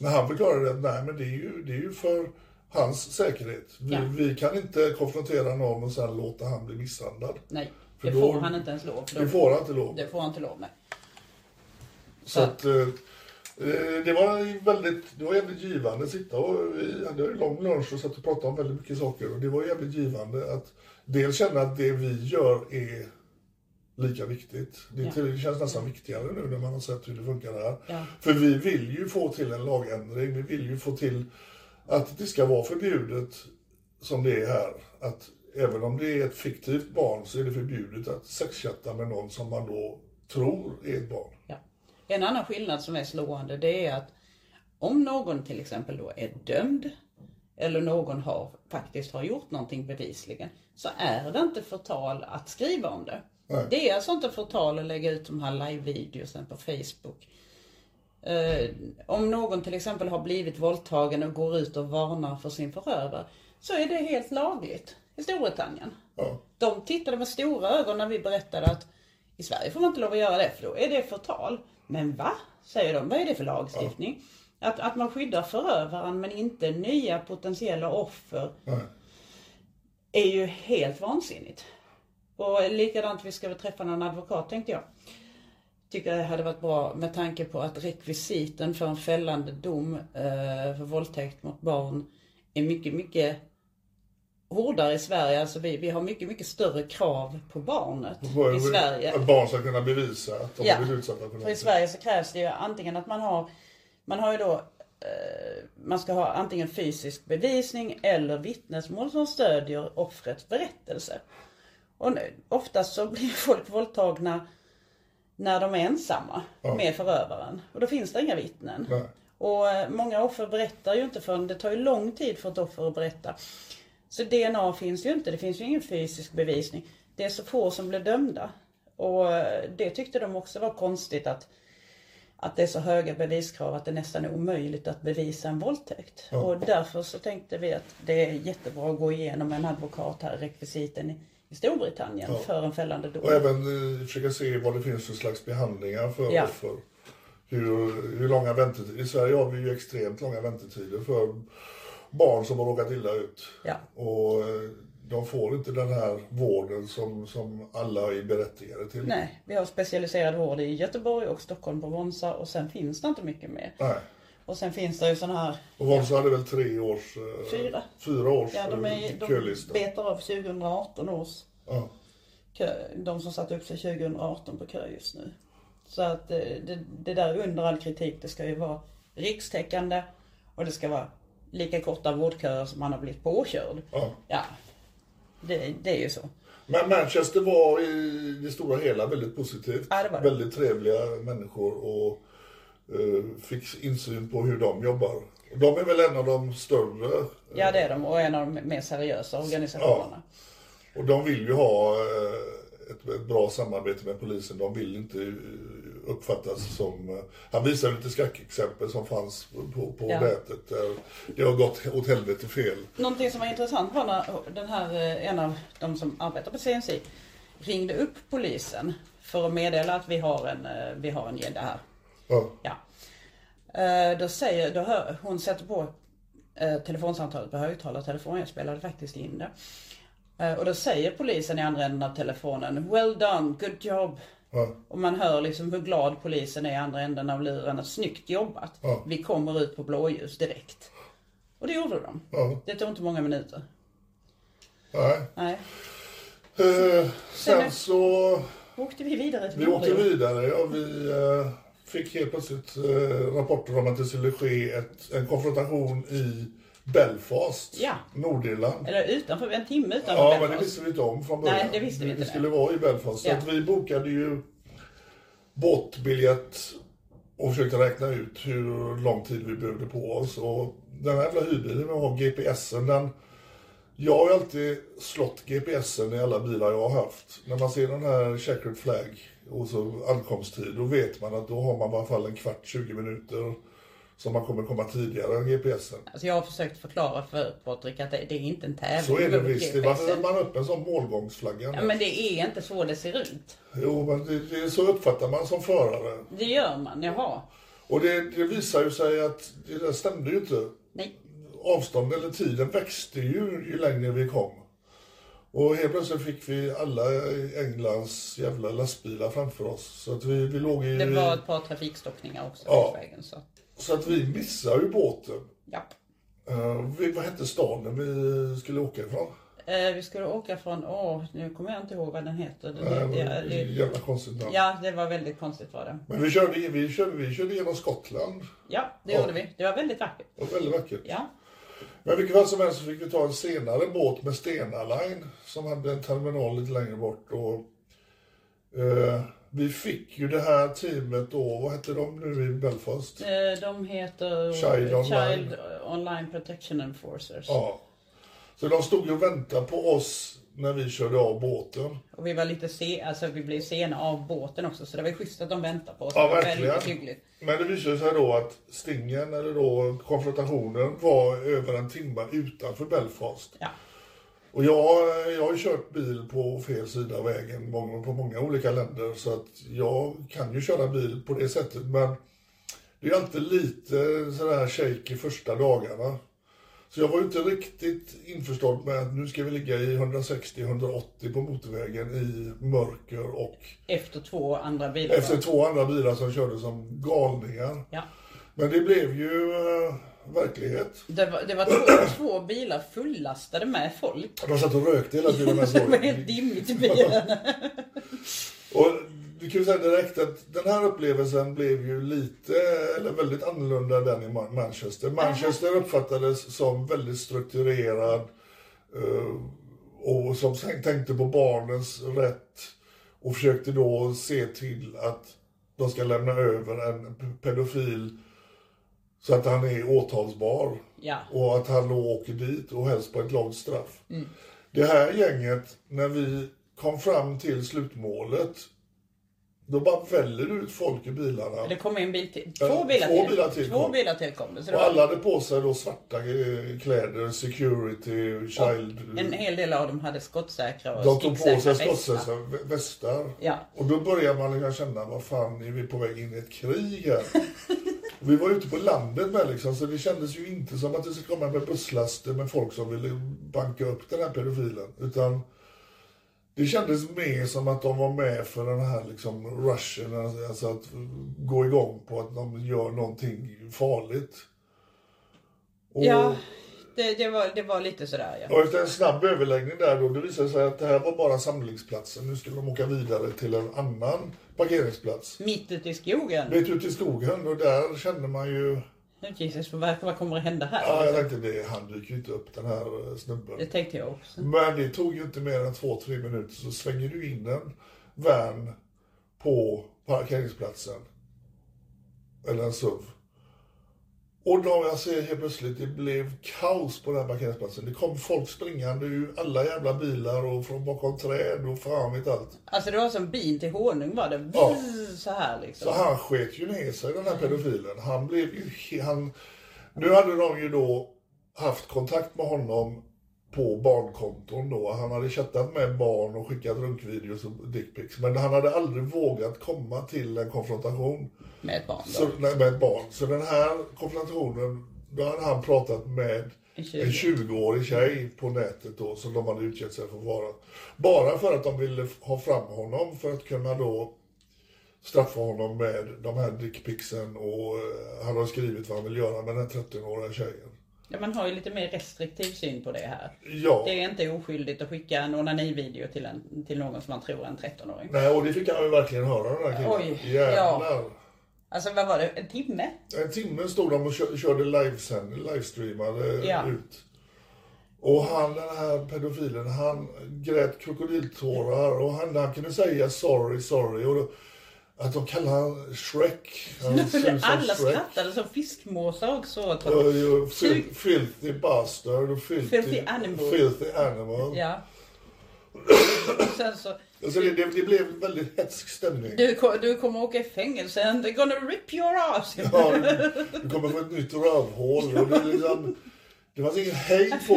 Speaker 2: när han förklarar det, nej men det är ju, det är ju för hans säkerhet. Vi,
Speaker 1: Ja.
Speaker 2: vi kan inte konfrontera någon och sen låta han bli misshandlad.
Speaker 1: Nej, det
Speaker 2: då-
Speaker 1: får han inte ens lov.
Speaker 2: Det får han inte lov.
Speaker 1: Det får han inte lov med.
Speaker 2: Så att, eh, eh, det var väldigt, det var jävligt givande att sitta och vi hade en lång lunch och satt och pratade om väldigt mycket saker. Och det var jävligt givande att dels känna att det vi gör är lika viktigt. Det,
Speaker 1: Ja.
Speaker 2: det känns nästan viktigare nu när man har sett hur det funkar här.
Speaker 1: Ja.
Speaker 2: För vi vill ju få till en lagändring. Vi vill ju få till att det ska vara förbjudet som det är här. Att även om det är ett fiktivt barn så är det förbjudet att sexchatta med någon som man då tror är ett barn.
Speaker 1: Ja. En annan skillnad som är slående det är att om någon till exempel då är dömd eller någon har faktiskt har gjort någonting bevisligen så är det inte förtal att skriva om det.
Speaker 2: Nej.
Speaker 1: Det är alltså inte förtal att lägga ut de här live-videosen på Facebook. Eh, om någon till exempel har blivit våldtagen och går ut och varnar för sin förövare så är det helt lagligt i Storbritannien.
Speaker 2: Ja.
Speaker 1: De tittade med stora ögon när vi berättade att i Sverige får man inte lov att göra det för då är det förtal. Men va? Säger de. Vad är det för lagstiftning? Att, att man skyddar förövaren men inte nya potentiella offer
Speaker 2: Nej.
Speaker 1: är ju helt vansinnigt. Och likadant, vi ska väl träffa någon advokat tänkte jag. Tycker det hade varit bra med tanke på att rekvisiten för en fällande dom eh, för våldtäkt mot barn är mycket, mycket hårdare i Sverige. Alltså vi, vi har mycket, mycket större krav på barnet i Sverige.
Speaker 2: Att barn ska kunna bevisa att de
Speaker 1: Ja.
Speaker 2: har blivit utsatta för
Speaker 1: För i. Sverige så krävs det ju antingen att man har, man har ju då, eh, man ska ha antingen fysisk bevisning eller vittnesmål som stödjer offrets berättelse. Och oftast så blir folk våldtagna när de är ensamma med förövaren. Och då finns det inga vittnen.
Speaker 2: Nej.
Speaker 1: Och eh, många offer berättar ju inte förrän det tar ju lång tid för ett offer att berätta. Så DNA finns ju inte, det finns ju ingen fysisk bevisning. Det är så få som blir dömda. Och eh, det tyckte de också var konstigt att, att det är så höga beviskrav att det nästan är omöjligt att bevisa en våldtäkt. Och därför så tänkte vi att det är jättebra att gå igenom en advokat här, rekvisiten i, Storbritannien för en fällande dom.
Speaker 2: Och även eh, försöka se vad det finns för slags behandlingar för
Speaker 1: Ja.
Speaker 2: offer. Hur, hur långa väntetider. I Sverige har vi ju extremt långa väntetider för barn som har råkat illa ut.
Speaker 1: Ja.
Speaker 2: Och eh, de får inte den här vården som, som alla är berättigade till.
Speaker 1: Nej, vi har specialiserad vård i Göteborg och Stockholm på Vonsa och sen finns det inte mycket mer.
Speaker 2: Nej.
Speaker 1: Och sen finns det ju sådana här,
Speaker 2: Och Vonsa hade väl tre års... eh,
Speaker 1: Fyra.
Speaker 2: Fyra års
Speaker 1: ja de,
Speaker 2: eh,
Speaker 1: är, de
Speaker 2: kölista.
Speaker 1: betar av 2018 års
Speaker 2: Ja.
Speaker 1: kö, de som satte upp sig 2018 på kö just nu. Så att eh, det, det där är under all kritik, det ska ju vara rikstäckande och det ska vara lika korta vårdköer som man har blivit påkörd.
Speaker 2: Ja.
Speaker 1: Ja, det, det är ju så.
Speaker 2: Men Manchester var i det stora hela väldigt positivt.
Speaker 1: Ja, det var det.
Speaker 2: Väldigt trevliga människor och eh, fick insyn på hur de jobbar. De är väl en av de större
Speaker 1: Ja det är de och en av de mer seriösa organisationerna.
Speaker 2: och de vill ju ha eh, ett, ett bra samarbete med polisen. De vill inte eh, uppfattas som... eh, Han visade lite skräckexempel som fanns på, på
Speaker 1: Ja.
Speaker 2: nätet där det har gått åt helvete fel.
Speaker 1: Någonting som var intressant var när den här, eh, en av de som arbetar på CNC ringde upp polisen för att meddela att vi har en, eh, vi har en gädda här.
Speaker 2: Ja.
Speaker 1: Ja. Då säger, då hör, hon sätter på telefonsamtalet på högtalartelefon, jag spelade faktiskt in det. Och då säger polisen i andra änden av telefonen, well done, good job.
Speaker 2: Ja.
Speaker 1: Och man hör liksom hur glad polisen är i andra änden av luren. Snyggt jobbat.
Speaker 2: Ja.
Speaker 1: Vi kommer ut på blåljus direkt. Och det gjorde de.
Speaker 2: Ja.
Speaker 1: Det tog inte många minuter.
Speaker 2: Nej.
Speaker 1: Nej.
Speaker 2: Eh, sen
Speaker 1: Sen-
Speaker 2: så...
Speaker 1: Åkte vi vidare till
Speaker 2: Vi åkte vidare. Ja, vi eh, fick helt plötsligt eh, rapporter om att det skulle ske ett, en konfrontation i Belfast,
Speaker 1: Ja.
Speaker 2: Nordirland.
Speaker 1: Eller utanför, en timme utanför
Speaker 2: Ja, men det
Speaker 1: Belfast.
Speaker 2: visste vi inte om från början.
Speaker 1: Nej, det visste vi inte,
Speaker 2: Det
Speaker 1: nej.
Speaker 2: skulle vara i Belfast. Så
Speaker 1: Ja.
Speaker 2: att vi bokade ju båtbiljett och försökte räkna ut hur lång tid vi behövde på oss. Och den här jävla hyrbilen med att ha GPSen, den Jag har ju alltid slått GPSen i alla bilar jag har haft. När man ser den här checkered flag och så ankomsttid, då vet man att då har man i alla fall en kvart, 20 minuter som man kommer komma tidigare än GPSen.
Speaker 1: Alltså jag har försökt förklara för Patrik att det, det är inte en tävling.
Speaker 2: Så är det visst. Varför sätter man upp en sån målgångsflagga?
Speaker 1: Ja, men det är inte så det ser ut.
Speaker 2: Jo, men det, det är så uppfattar man som förare.
Speaker 1: Det gör man, jaha.
Speaker 2: Och det, det visar ju sig att det där stämde ju inte.
Speaker 1: Nej.
Speaker 2: Avstånd eller tiden växte ju ju längre vi kom. Och helt plötsligt fick vi alla Englands jävla lastbilar framför oss. Så att vi, vi låg i...
Speaker 1: Det var ett par trafikstockningar också
Speaker 2: Ja.
Speaker 1: vägen. Så.
Speaker 2: Så att vi missade ju båten.
Speaker 1: Japp.
Speaker 2: Uh, vi, vad hette staden vi skulle åka ifrån?
Speaker 1: Eh, vi skulle åka från, åh, nu kommer jag inte ihåg vad den heter. Det,
Speaker 2: Nej,
Speaker 1: det,
Speaker 2: det
Speaker 1: det,
Speaker 2: jävla konstigt namn.
Speaker 1: ja, det var väldigt konstigt var det.
Speaker 2: Men vi körde, vi, körde, vi körde genom Skottland.
Speaker 1: Ja, det
Speaker 2: Ja.
Speaker 1: gjorde vi. Det var väldigt vackert.
Speaker 2: Det var väldigt vackert.
Speaker 1: Ja.
Speaker 2: Men vilket fall som helst så fick vi ta en senare båt med Stena Line som hade en terminal lite längre bort. Och, eh, vi fick ju det här teamet då, vad hette de nu i Belfast?
Speaker 1: Eh, De heter
Speaker 2: Child Online.
Speaker 1: Child Online Protection Enforcers.
Speaker 2: Ja. Så de stod ju och väntade på oss när vi körde av båten.
Speaker 1: Och vi var lite se, alltså vi blev sena av båten också så det var schysst att de väntade på oss.
Speaker 2: Ja, verkligen. Men det visade sig då att stingen, eller då konfrontationen, var över en timme utanför Belfast.
Speaker 1: Ja.
Speaker 2: Och jag, jag har ju kört bil på fel sida av vägen på många olika länder så att jag kan ju köra bil på det sättet men det är alltid lite sådär shaky första dagarna. Så jag var ju inte riktigt införstådd med att nu ska vi ligga i 160-180 på motorvägen i mörker och
Speaker 1: Efter två andra bilar.
Speaker 2: efter två andra bilar som körde som galningar.
Speaker 1: Ja.
Speaker 2: Men det blev ju eh, verklighet.
Speaker 1: Det var, det var två, två bilar fullastade med folk.
Speaker 2: De satt och rökte hela tiden. med
Speaker 1: Det var helt dimmigt i bilen.
Speaker 2: Och vi kan ju säga direkt att den här upplevelsen blev ju lite, eller väldigt annorlunda än den i Ma- Manchester. Manchester uppfattades som väldigt strukturerad eh, och som tänk- tänkte på barnens rätt och försökte då se till att de ska lämna över en pedofil så att han är åtalsbar.
Speaker 1: Ja.
Speaker 2: Och att han då åker dit och helst på ett långt straff. Det här gänget, när vi kom fram till slutmålet, då bara väller det ut folk i bilarna.
Speaker 1: Det kom en bil till. Två bilar
Speaker 2: två
Speaker 1: till.
Speaker 2: bilar till
Speaker 1: Två bilar till kom det. Så
Speaker 2: Och alla hade på sig då svarta eh, kläder, security, child.
Speaker 1: en hel del av dem hade skottsäkra och
Speaker 2: De tog på sig skottsäkra vä- västar.
Speaker 1: Ja.
Speaker 2: Och då börjar man känna, vad fan, är vi på väg in i ett krig här? Och vi var ute på landet med liksom, så det kändes ju inte som att det skulle komma med busslaster med folk som ville banka upp den här pedofilen. Utan det kändes mer som att de var med för den här liksom rushen, alltså att gå igång på att de gör någonting farligt. Och,
Speaker 1: Ja, det, det, var, det var lite sådär ja.
Speaker 2: och efter en snabb överläggning där då, det visade sig att det här var bara samlingsplatsen. Nu skulle de åka vidare till en annan parkeringsplats.
Speaker 1: Mitt ute i skogen.
Speaker 2: Vet ut i skogen och där kände man ju,
Speaker 1: Jesus, vad, vad kommer att hända här?
Speaker 2: ja jag tänkte det, han dyker ju inte upp den här eh,
Speaker 1: Det
Speaker 2: snubben.
Speaker 1: tänkte jag också.
Speaker 2: Men det tog ju inte mer än två, tre minuter så svänger du in en van på parkeringsplatsen. Eller en SUV. Och då jag ser helt plötsligt, det blev kaos på den här parkeringsplatsen. Det kom folk springande ur alla jävla bilar och från bakom träd och fan vet allt.
Speaker 1: Alltså det var som bin till honung var det.
Speaker 2: Ja.
Speaker 1: Så här liksom.
Speaker 2: Så han sket ju ner sig den här pedofilen. Han blev ju han Nu hade de ju då haft kontakt med honom på barnkonton då. Han hade chattat med barn och skickat runkvideos och dickpics. Men han hade aldrig vågat komma till en konfrontation
Speaker 1: Med ett barn då.
Speaker 2: så, nej, med ett barn. Så den här konfrontationen, då hade han pratat med
Speaker 1: En 20.
Speaker 2: en 20-årig tjej på nätet då som de hade utgett sig för att vara. Bara för att de ville ha fram honom för att kunna då straffa honom med de här dickpicsen och eh, han har skrivit vad han vill göra med den här 13-åriga tjejen.
Speaker 1: Ja, man har ju lite mer restriktiv syn på det här.
Speaker 2: Ja,
Speaker 1: Det är inte oskyldigt att skicka en onanivideo till, en, till någon som man tror är en 13-åring.
Speaker 2: nej och det fick han ju verkligen höra den här killen.
Speaker 1: Oj,
Speaker 2: Jävlar.
Speaker 1: Alltså vad var det? En timme?
Speaker 2: En timme stod de och kö- körde livesänd, livestreamade
Speaker 1: Ja.
Speaker 2: ut. Och han, den här pedofilen, han grät krokodiltårar och han, han kunde säga sorry, sorry. Och då, Att de kallar han Shrek. Han
Speaker 1: Alla
Speaker 2: Shrek.
Speaker 1: skrattade som fiskmåsar också åt honom.
Speaker 2: filthy bastard och filthy,
Speaker 1: Filthy animal.
Speaker 2: filthy animal.
Speaker 1: Ja. Och sen så,
Speaker 2: Alltså det, det, det blev väldigt hetsk stämning.
Speaker 1: du, du kommer åka i fängelse and they're gonna rip your ass.
Speaker 2: Ja, du, du kommer få ett nytt rövhål. Det, liksom, det fanns ingen hejd på.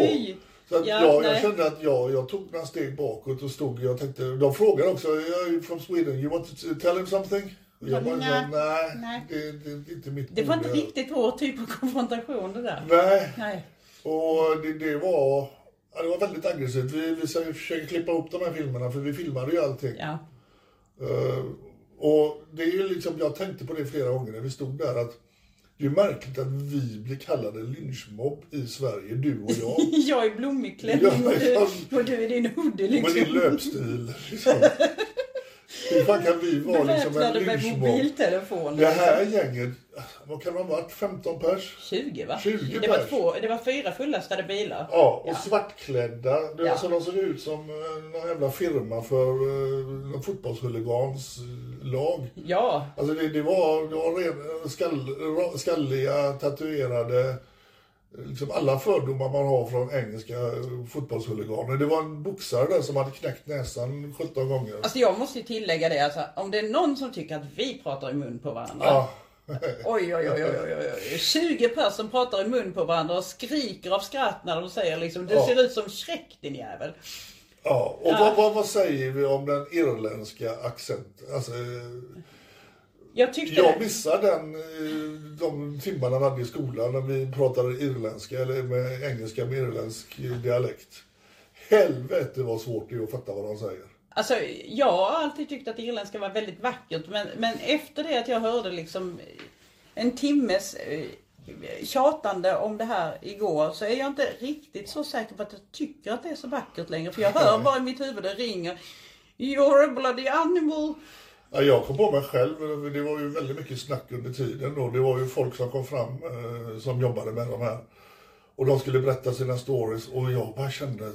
Speaker 2: Så att
Speaker 1: Ja,
Speaker 2: jag, jag kände att jag, jag tog några steg bakåt och stod. Jag tänkte, de frågade också, are you from Sweden? You want to tell him something? Och jag bara,
Speaker 1: Nej,
Speaker 2: nej, nej. Det, det, det är inte mitt
Speaker 1: Det var inte riktigt vår typ av konfrontation det där.
Speaker 2: Nej,
Speaker 1: Nej.
Speaker 2: och det, det var... Ja, det var väldigt aggressivt. Vi, vi försöker klippa ihop de här filmerna för vi filmade ju allting.
Speaker 1: Ja.
Speaker 2: Eh, och det är ju liksom, jag tänkte på det flera gånger när vi stod där att det är märkligt att vi blir kallade lynchmobb i Sverige, du och jag.
Speaker 1: Jag är blommig klänning och, du, och du är din hoodie
Speaker 2: Med
Speaker 1: liksom.
Speaker 2: din löpstil. Liksom. Hur fan kan vi vara liksom en lynchmobb?
Speaker 1: mobiltelefon.
Speaker 2: Det här gänget, vad kan de ha varit? 15 pers?
Speaker 1: 20 va?
Speaker 2: 20
Speaker 1: det, var
Speaker 2: pers.
Speaker 1: två, det var fyra fullastade bilar.
Speaker 2: Ja, och svartklädda. Det,
Speaker 1: Ja.
Speaker 2: alltså, de såg ut som eh, någon jävla firma för uh, någon fotbollshuligans eh, lag.
Speaker 1: Ja,
Speaker 2: Alltså det, det var, det var ren, skall, ra- skalliga, tatuerade, liksom alla fördomar man har från engelska fotbollshuliganer. Det var en boxare där som hade knäckt näsan 17 gånger.
Speaker 1: alltså jag måste ju tillägga det alltså, om det är någon som tycker att vi pratar i mun på varandra.
Speaker 2: Ja.
Speaker 1: Oj, oj, oj, oj, oj, oj. 20 personer pratar i mun på varandra och skriker av skratt när de säger liksom, du
Speaker 2: Ja.
Speaker 1: ser ut som Shrek din jävel.
Speaker 2: Ja, och Vad, vad, vad säger vi om den irländska accenten? Alltså,
Speaker 1: Jag tyckte
Speaker 2: jag missade den, eh, de timmarna vi hade i skolan när vi pratade irländska eller med engelska med irländsk dialekt. Helvete vad svårt det är att fatta vad de säger.
Speaker 1: Alltså, jag har alltid tyckt att irländska var väldigt vackert men, men efter det att jag hörde liksom en timmes eh, tjatande om det här igår så är jag inte riktigt så säker på att jag tycker att det är så vackert längre. För jag hör bara i mitt huvud det ringer You're a bloody animal.
Speaker 2: Ja, jag kom på mig själv, det var ju väldigt mycket snack under tiden då. Det var ju folk som kom fram eh, som jobbade med de här. Och de skulle berätta sina stories och jag bara kände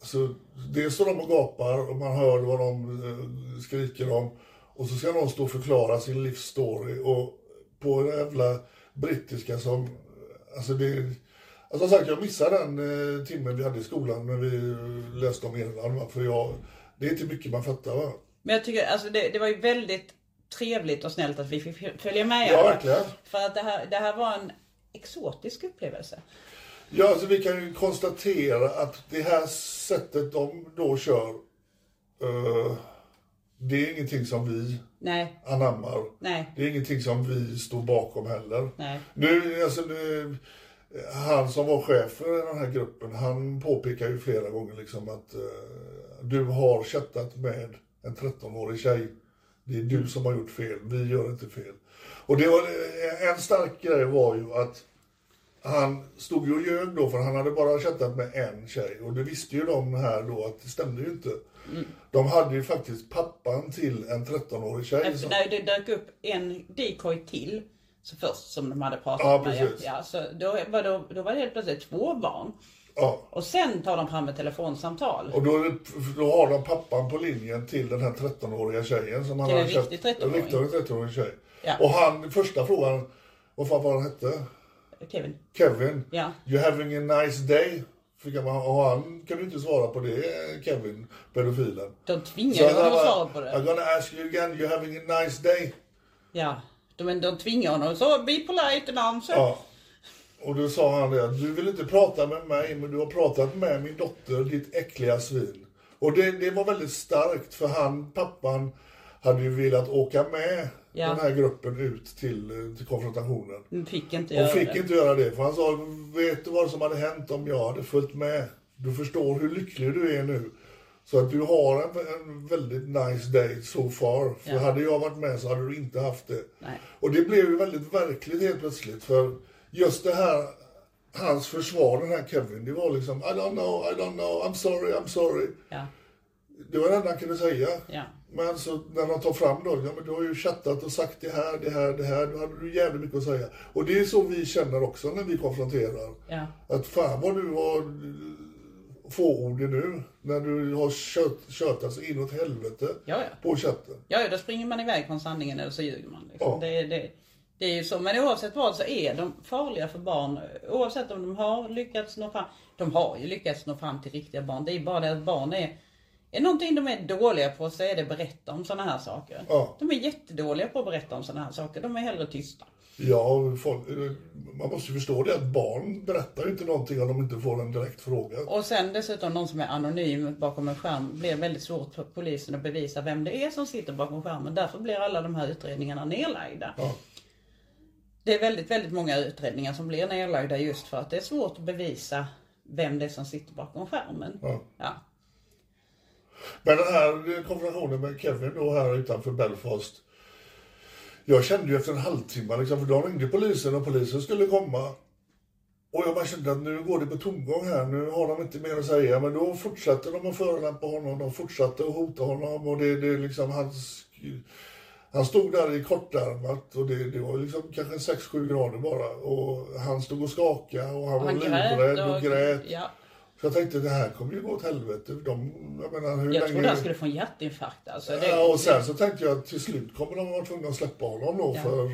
Speaker 2: alltså, dels står de och gapar och man hör vad de eh, skriker om. Och så ska någon stå och förklara sin livsstory och på den jävla brittiska som, alltså det Alltså som sagt, jag missade den eh, timmen vi hade i skolan när vi läste om Irland. va, För jag, det är inte mycket man fattar va.
Speaker 1: Men jag tycker alltså det, det var ju väldigt trevligt och snällt att vi fick följa med.
Speaker 2: Ja, verkligen.
Speaker 1: För att det här, det här var en exotisk upplevelse.
Speaker 2: Ja, alltså vi kan ju konstatera att det här sättet de då kör, eh, det är ingenting som vi
Speaker 1: Nej,
Speaker 2: anammar.
Speaker 1: nej,
Speaker 2: Det är ingenting som vi står bakom heller.
Speaker 1: nej.
Speaker 2: Nu, alltså nu, han som var chef för den här gruppen, han påpekar ju flera gånger liksom att eh, du har chattat med en 13-årig tjej. Det är du som har gjort fel, vi gör inte fel. Och det var, en stark grej var ju att han stod ju och ljög då för han hade bara chattat med en tjej och det visste ju de här då att det stämde ju inte. De hade ju faktiskt pappan till en 13-årig tjej.
Speaker 1: Efter
Speaker 2: som-
Speaker 1: när det dök upp en decoy till. Så först som de hade pratat
Speaker 2: Ja,
Speaker 1: med.
Speaker 2: precis.
Speaker 1: Ja, så då, var då, då var det helt plötsligt två barn.
Speaker 2: Ja.
Speaker 1: Och sen tar de fram ett telefonsamtal.
Speaker 2: Och då, då har de pappan på linjen till den här 13-åriga tjejen som han
Speaker 1: Till en riktig 13-åring.
Speaker 2: En riktig 13-årig tjej.
Speaker 1: Ja.
Speaker 2: Och han, första frågan, vad fan var han hette?
Speaker 1: Kevin.
Speaker 2: Kevin.
Speaker 1: Ja.
Speaker 2: You having a nice day? Fick han, och han kunde inte svara på det, Kevin, pedofilen.
Speaker 1: De tvingade honom att svara på det.
Speaker 2: I'm gonna ask you again, you having a nice day?
Speaker 1: Ja. De, de tvingade honom. Så be polite and answer.
Speaker 2: Ja. Och då sa han det, att du vill inte prata med mig, men du har pratat med min dotter, ditt äckliga svin. Och det, det var väldigt starkt, för han, pappan, hade ju velat åka med
Speaker 1: Ja.
Speaker 2: den här gruppen ut till, till konfrontationen.
Speaker 1: De fick inte
Speaker 2: Och
Speaker 1: göra
Speaker 2: fick
Speaker 1: det.
Speaker 2: inte göra det, för han sa, vet du vad som hade hänt om jag hade följt med? Du förstår hur lycklig du är nu. Så att du har en, en väldigt nice day so far. För
Speaker 1: Ja.
Speaker 2: hade jag varit med så hade du inte haft det.
Speaker 1: Nej.
Speaker 2: Och det blev ju väldigt verkligt helt plötsligt. För just det här, hans försvar, den här Kevin, det var liksom I don't know, I don't know, I'm sorry, I'm sorry.
Speaker 1: Ja.
Speaker 2: Det var det enda han kunde säga.
Speaker 1: Ja.
Speaker 2: Men så när de tar fram då, ja men du har ju chattat och sagt det här, det här, det här, då hade du jävligt mycket att säga. Och det är så vi känner också när vi konfronterar.
Speaker 1: Ja.
Speaker 2: Att fan vad du har fåordig nu. När du har kört, kört alltså inåt helvete
Speaker 1: Ja, ja.
Speaker 2: på chatten.
Speaker 1: Ja, ja, då springer man iväg från sanningen eller så ljuger man. Liksom.
Speaker 2: Ja.
Speaker 1: Det, det, det är ju så. Men oavsett vad så är de farliga för barn. Oavsett om de har lyckats nå fram. De har ju lyckats nå fram till riktiga barn. Det är bara det att barn är är någonting de är dåliga på så är det berätta om sådana här saker.
Speaker 2: Ja.
Speaker 1: De är jättedåliga på att berätta om sådana här saker. De är hellre tysta.
Speaker 2: Ja, folk, man måste ju förstå det att barn berättar ju inte någonting om de inte får en direkt fråga.
Speaker 1: Och sen dessutom någon som är anonym bakom en skärm blir väldigt svårt för polisen att bevisa vem det är som sitter bakom skärmen. Därför blir alla de här utredningarna nedlagda.
Speaker 2: Ja.
Speaker 1: Det är väldigt, väldigt många utredningar som blir nedlagda just för att det är svårt att bevisa vem det är som sitter bakom skärmen.
Speaker 2: Ja.
Speaker 1: Ja.
Speaker 2: Men den här konfrontationen med Kevin då här utanför Belfast. Jag kände ju efter en halvtimme liksom, för då ringde polisen och polisen skulle komma. Och jag bara kände att nu går det på tomgång här, nu har de inte mer att säga. Men då fortsatte de att förolämpa honom, de fortsatte att hota honom och det, det liksom hans... Han stod där i kortärmat och det, det var liksom kanske 6-7 grader bara. Och han stod och skakade och han,
Speaker 1: Och han
Speaker 2: var livrädd och,
Speaker 1: och,
Speaker 2: grät.
Speaker 1: Ja.
Speaker 2: Så jag tänkte det här kommer ju gå åt helvete. De, jag menar, hur
Speaker 1: Jag
Speaker 2: länge...
Speaker 1: trodde han skulle få en hjärtinfarkt. Alltså, det,
Speaker 2: Ja, och sen så tänkte jag att till slut kommer de vara tvungna att släppa honom då
Speaker 1: Ja.
Speaker 2: för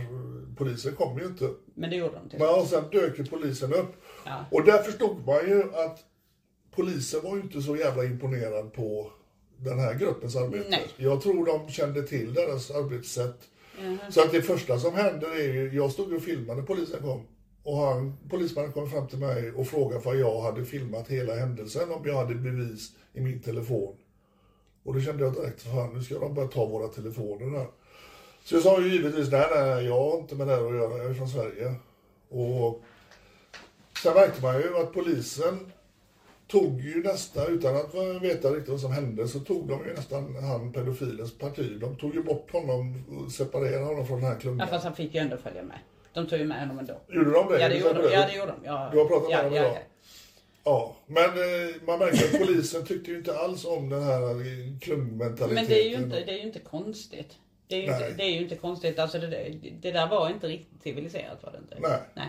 Speaker 2: polisen kommer ju inte.
Speaker 1: Men det gjorde de till
Speaker 2: Men sen dök ju polisen upp.
Speaker 1: Ja.
Speaker 2: Och där förstod man ju att polisen var ju inte så jävla imponerad på den här gruppens arbete.
Speaker 1: Nej.
Speaker 2: Jag tror de kände till deras arbetssätt. Så att det första som händer är ju, jag stod och filmade när polisen kom. Och han, polismannen kom fram till mig och frågade för jag hade filmat hela händelsen, om jag hade bevis i min telefon. Och då kände jag direkt, fan nu ska de börja ta våra telefoner här. Så jag sa ju givetvis, nej, nej, jag har inte med det här att göra, jag är från Sverige. Och sen märkte man ju att polisen tog ju nästa, utan att veta riktigt vad som hände, så tog de ju nästan han pedofilens parti. De tog ju bort honom och separerade honom från den här
Speaker 1: Ja,
Speaker 2: klungan.
Speaker 1: fast han fick ju ändå följa med. De tog ju med honom ändå.
Speaker 2: Gjorde de det?
Speaker 1: Ja, det gjorde de. Ja, det gjorde de. Ja.
Speaker 2: Du har pratat med
Speaker 1: ja,
Speaker 2: dem
Speaker 1: ja,
Speaker 2: idag?
Speaker 1: ja.
Speaker 2: Ja, men eh, man märker att polisen tyckte ju inte alls om den här klungmentaliteten.
Speaker 1: Men det är ju inte, det är ju inte konstigt. Det är ju, inte, det är ju inte konstigt. Alltså det, där- det där var inte riktigt civiliserat var det inte.
Speaker 2: Nej.
Speaker 1: Nej.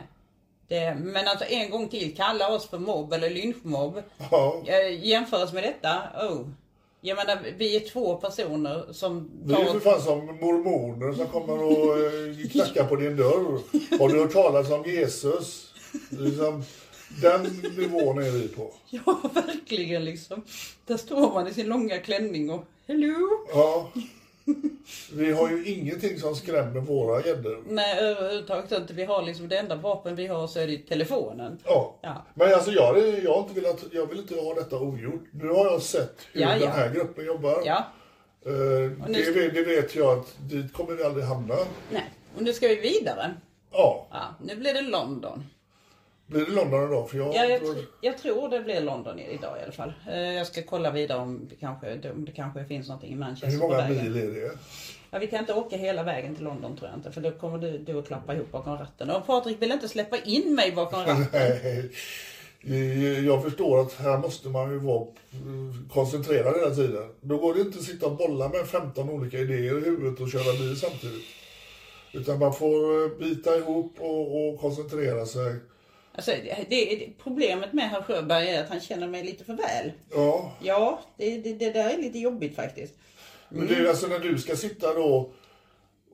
Speaker 1: Det, men alltså en gång till, kalla oss för mobb eller lynchmobb.
Speaker 2: Ja,
Speaker 1: Eh, jämföras med detta, oh. Jag menar, vi är två personer som
Speaker 2: vi är ju för fan som mormoner som kommer och eh, knackar på din dörr. Har du hört talas om Jesus? Liksom, den nivån är vi på.
Speaker 1: Ja, verkligen liksom. Där står man i sin långa klänning och hello.
Speaker 2: Ja. Vi har ju ingenting som skrämmer våra gäddor.
Speaker 1: Nej, överhuvudtaget inte. Vi har liksom det enda vapen vi har så är det telefonen.
Speaker 2: Ja.
Speaker 1: Ja.
Speaker 2: Men alltså jag, är- jag, har inte velat, jag vill inte ha detta ogjort. Nu har jag sett hur
Speaker 1: Ja,
Speaker 2: den
Speaker 1: ja.
Speaker 2: här gruppen jobbar.
Speaker 1: Ja,
Speaker 2: Eh, det,
Speaker 1: ska-
Speaker 2: vet- det vet jag att dit kommer vi aldrig hamna.
Speaker 1: nej. Och nu ska vi vidare.
Speaker 2: Ja,
Speaker 1: Ja, nu blir det London.
Speaker 2: Blir det London idag? För jag,
Speaker 1: Ja, jag,
Speaker 2: tror-
Speaker 1: tr- jag tror det blir London idag i alla fall. Eh, Jag ska kolla vidare om det kanske, om det kanske finns någonting i Manchester
Speaker 2: hur många mil är det?
Speaker 1: Ja, vi kan inte åka hela vägen till London tror jag inte. För då kommer du, du att klappa ihop bakom ratten. Och Patrik vill inte släppa in mig bakom ratten.
Speaker 2: Nej, Jag förstår att här måste man ju vara eh, koncentrerad hela tiden. Då går det inte att sitta och bolla med 15 olika idéer i huvudet och köra bil samtidigt. Utan man får eh, bita ihop och, och koncentrera sig.
Speaker 1: Alltså, det, problemet med herr Sjöberg är att han känner mig lite för väl.
Speaker 2: Ja,
Speaker 1: Ja, det, det, det där är lite jobbigt faktiskt.
Speaker 2: men det är alltså när du ska sitta då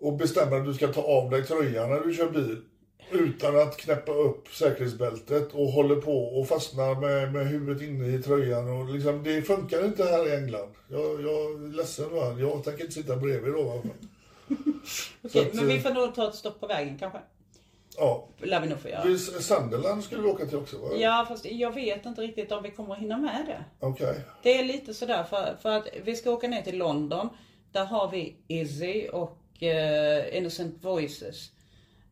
Speaker 2: och bestämma att du ska ta av dig tröjan när du kör bil. Utan att knäppa upp säkerhetsbältet och håller på och fastnar med, med huvudet inne i tröjan. Och liksom, det funkar inte här i England. Jag, jag är ledsen va. Jag tänker inte sitta bredvid då.
Speaker 1: Okej,
Speaker 2: att,
Speaker 1: men vi
Speaker 2: eh,
Speaker 1: får nog ta ett stopp på vägen kanske.
Speaker 2: Ja.
Speaker 1: lär vi nog få göra.
Speaker 2: Vi- Sunderland skulle vi åka till också va?
Speaker 1: Ja, fast jag vet inte riktigt om vi kommer att hinna med det.
Speaker 2: Okej.
Speaker 1: Det är lite sådär för, för att vi ska åka ner till London. Där har vi Izzy och eh, Innocent Voices.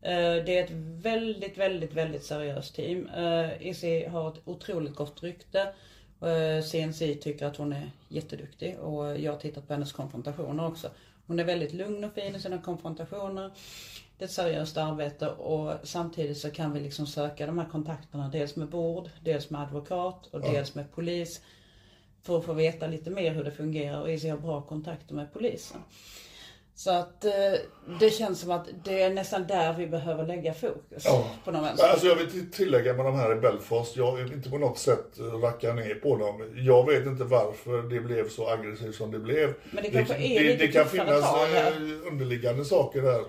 Speaker 1: Eh, det är ett väldigt, väldigt, väldigt seriöst team. Uh, Izzy har ett otroligt gott rykte. CNC tycker att hon är jätteduktig och jag har tittat på hennes konfrontationer också. Hon är väldigt lugn och fin i sina konfrontationer. Det är ett seriöst arbete och samtidigt så kan vi liksom söka de här kontakterna dels med bord, dels med advokat och dels med polis. För att få veta lite mer hur det fungerar och har bra kontakter med polisen. Så att eh, det känns som att det är nästan där vi behöver lägga fokus.
Speaker 2: Ja.
Speaker 1: På någon vänster.
Speaker 2: Alltså jag vill tillägga med de här i Belfast, jag vill inte på något sätt racka ner på dem. Jag vet inte varför det blev så aggressivt som det blev.
Speaker 1: Men det
Speaker 2: det,
Speaker 1: lite
Speaker 2: det kan finnas eh, underliggande saker där.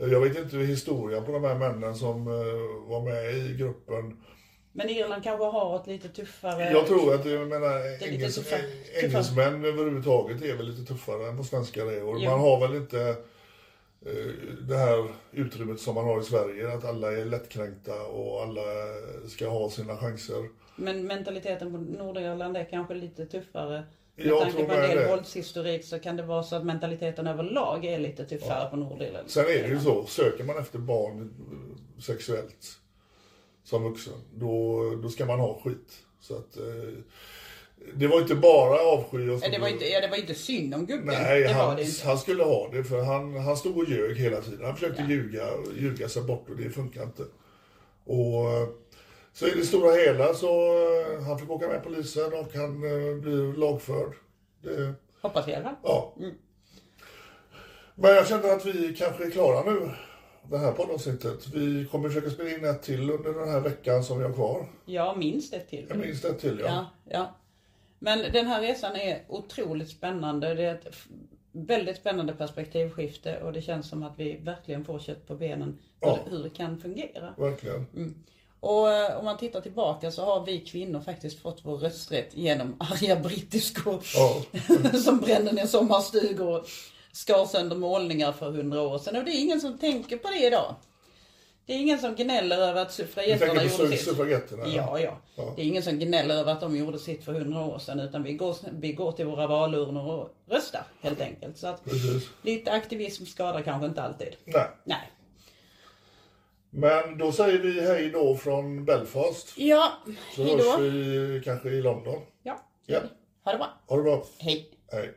Speaker 2: Jag vet inte historien på de här männen som eh, var med i gruppen.
Speaker 1: Men Irland kanske har ett lite tuffare...
Speaker 2: Jag tror att jag menar, engels,
Speaker 1: tuffa-
Speaker 2: engelsmän överhuvudtaget är väl lite tuffare än vad svenskar är. Och
Speaker 1: Ja.
Speaker 2: man har väl inte eh, det här utrymmet som man har i Sverige, att alla är lättkränkta och alla ska ha sina chanser.
Speaker 1: Men mentaliteten på Nordirland är kanske lite tuffare. Med
Speaker 2: Jag
Speaker 1: tanke på en del
Speaker 2: det.
Speaker 1: våldshistorik så kan det vara så att mentaliteten överlag är lite tuffare på Nordirland.
Speaker 2: Sen är det ju så, söker man efter barn eh, sexuellt som vuxen, då, då ska man ha skit. Så att, eh, det var inte bara avsky och
Speaker 1: Det var inte, ja, det var inte synd om gubben.
Speaker 2: Nej,
Speaker 1: det
Speaker 2: han, han skulle ha det för han, han stod och ljög hela tiden. Han försökte ljuga, ljuga sig bort och det funkar inte. Och eh, så i det stora hela så eh, han fick åka med polisen och han eh, blir lagförd. Det,
Speaker 1: Hoppas fall.
Speaker 2: ja.
Speaker 1: Mm.
Speaker 2: Men jag känner att vi kanske är klara nu. Det här poddavsnittet. Vi kommer försöka spela in ett till under den här veckan som vi har kvar.
Speaker 1: Ja, minst ett till.
Speaker 2: Jag minns ett till ja.
Speaker 1: Ja, ja. Men den här resan är otroligt spännande. Det är ett väldigt spännande perspektivskifte och det känns som att vi verkligen får kött på benen hur,
Speaker 2: Ja.
Speaker 1: hur det kan fungera.
Speaker 2: Verkligen.
Speaker 1: Och eh, om man tittar tillbaka så har vi kvinnor faktiskt fått vår rösträtt genom arga brittiskor
Speaker 2: Ja.
Speaker 1: som brände ner sommarstugor och skar sönder målningar för hundra år sedan. Och det är ingen som tänker på det idag. Det är ingen som gnäller över att suffragetterna gjorde sitt. Ja, ja.
Speaker 2: Ja.
Speaker 1: Det är ingen som gnäller över att de gjorde sitt för hundra år sedan utan vi går, vi går till våra valurnor och röstar helt enkelt. Så att
Speaker 2: Precis.
Speaker 1: lite aktivism skadar kanske inte alltid.
Speaker 2: Nej.
Speaker 1: Nej.
Speaker 2: Men då säger vi hej då från Belfast.
Speaker 1: Ja,
Speaker 2: Så
Speaker 1: hej
Speaker 2: hörs vi kanske i London.
Speaker 1: Ja,
Speaker 2: Ja.
Speaker 1: ha det bra.
Speaker 2: Ha det bra.
Speaker 1: Hej.
Speaker 2: Hej.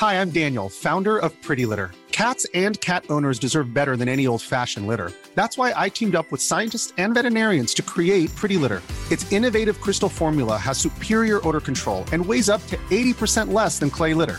Speaker 3: Hi, I'm Daniel, founder of Pretty Litter. Cats and cat owners deserve better than any old fashioned litter. That's why I teamed up with scientists and veterinarians to create Pretty Litter. Its innovative crystal formula has superior odor control and weighs up to 80% less than clay litter.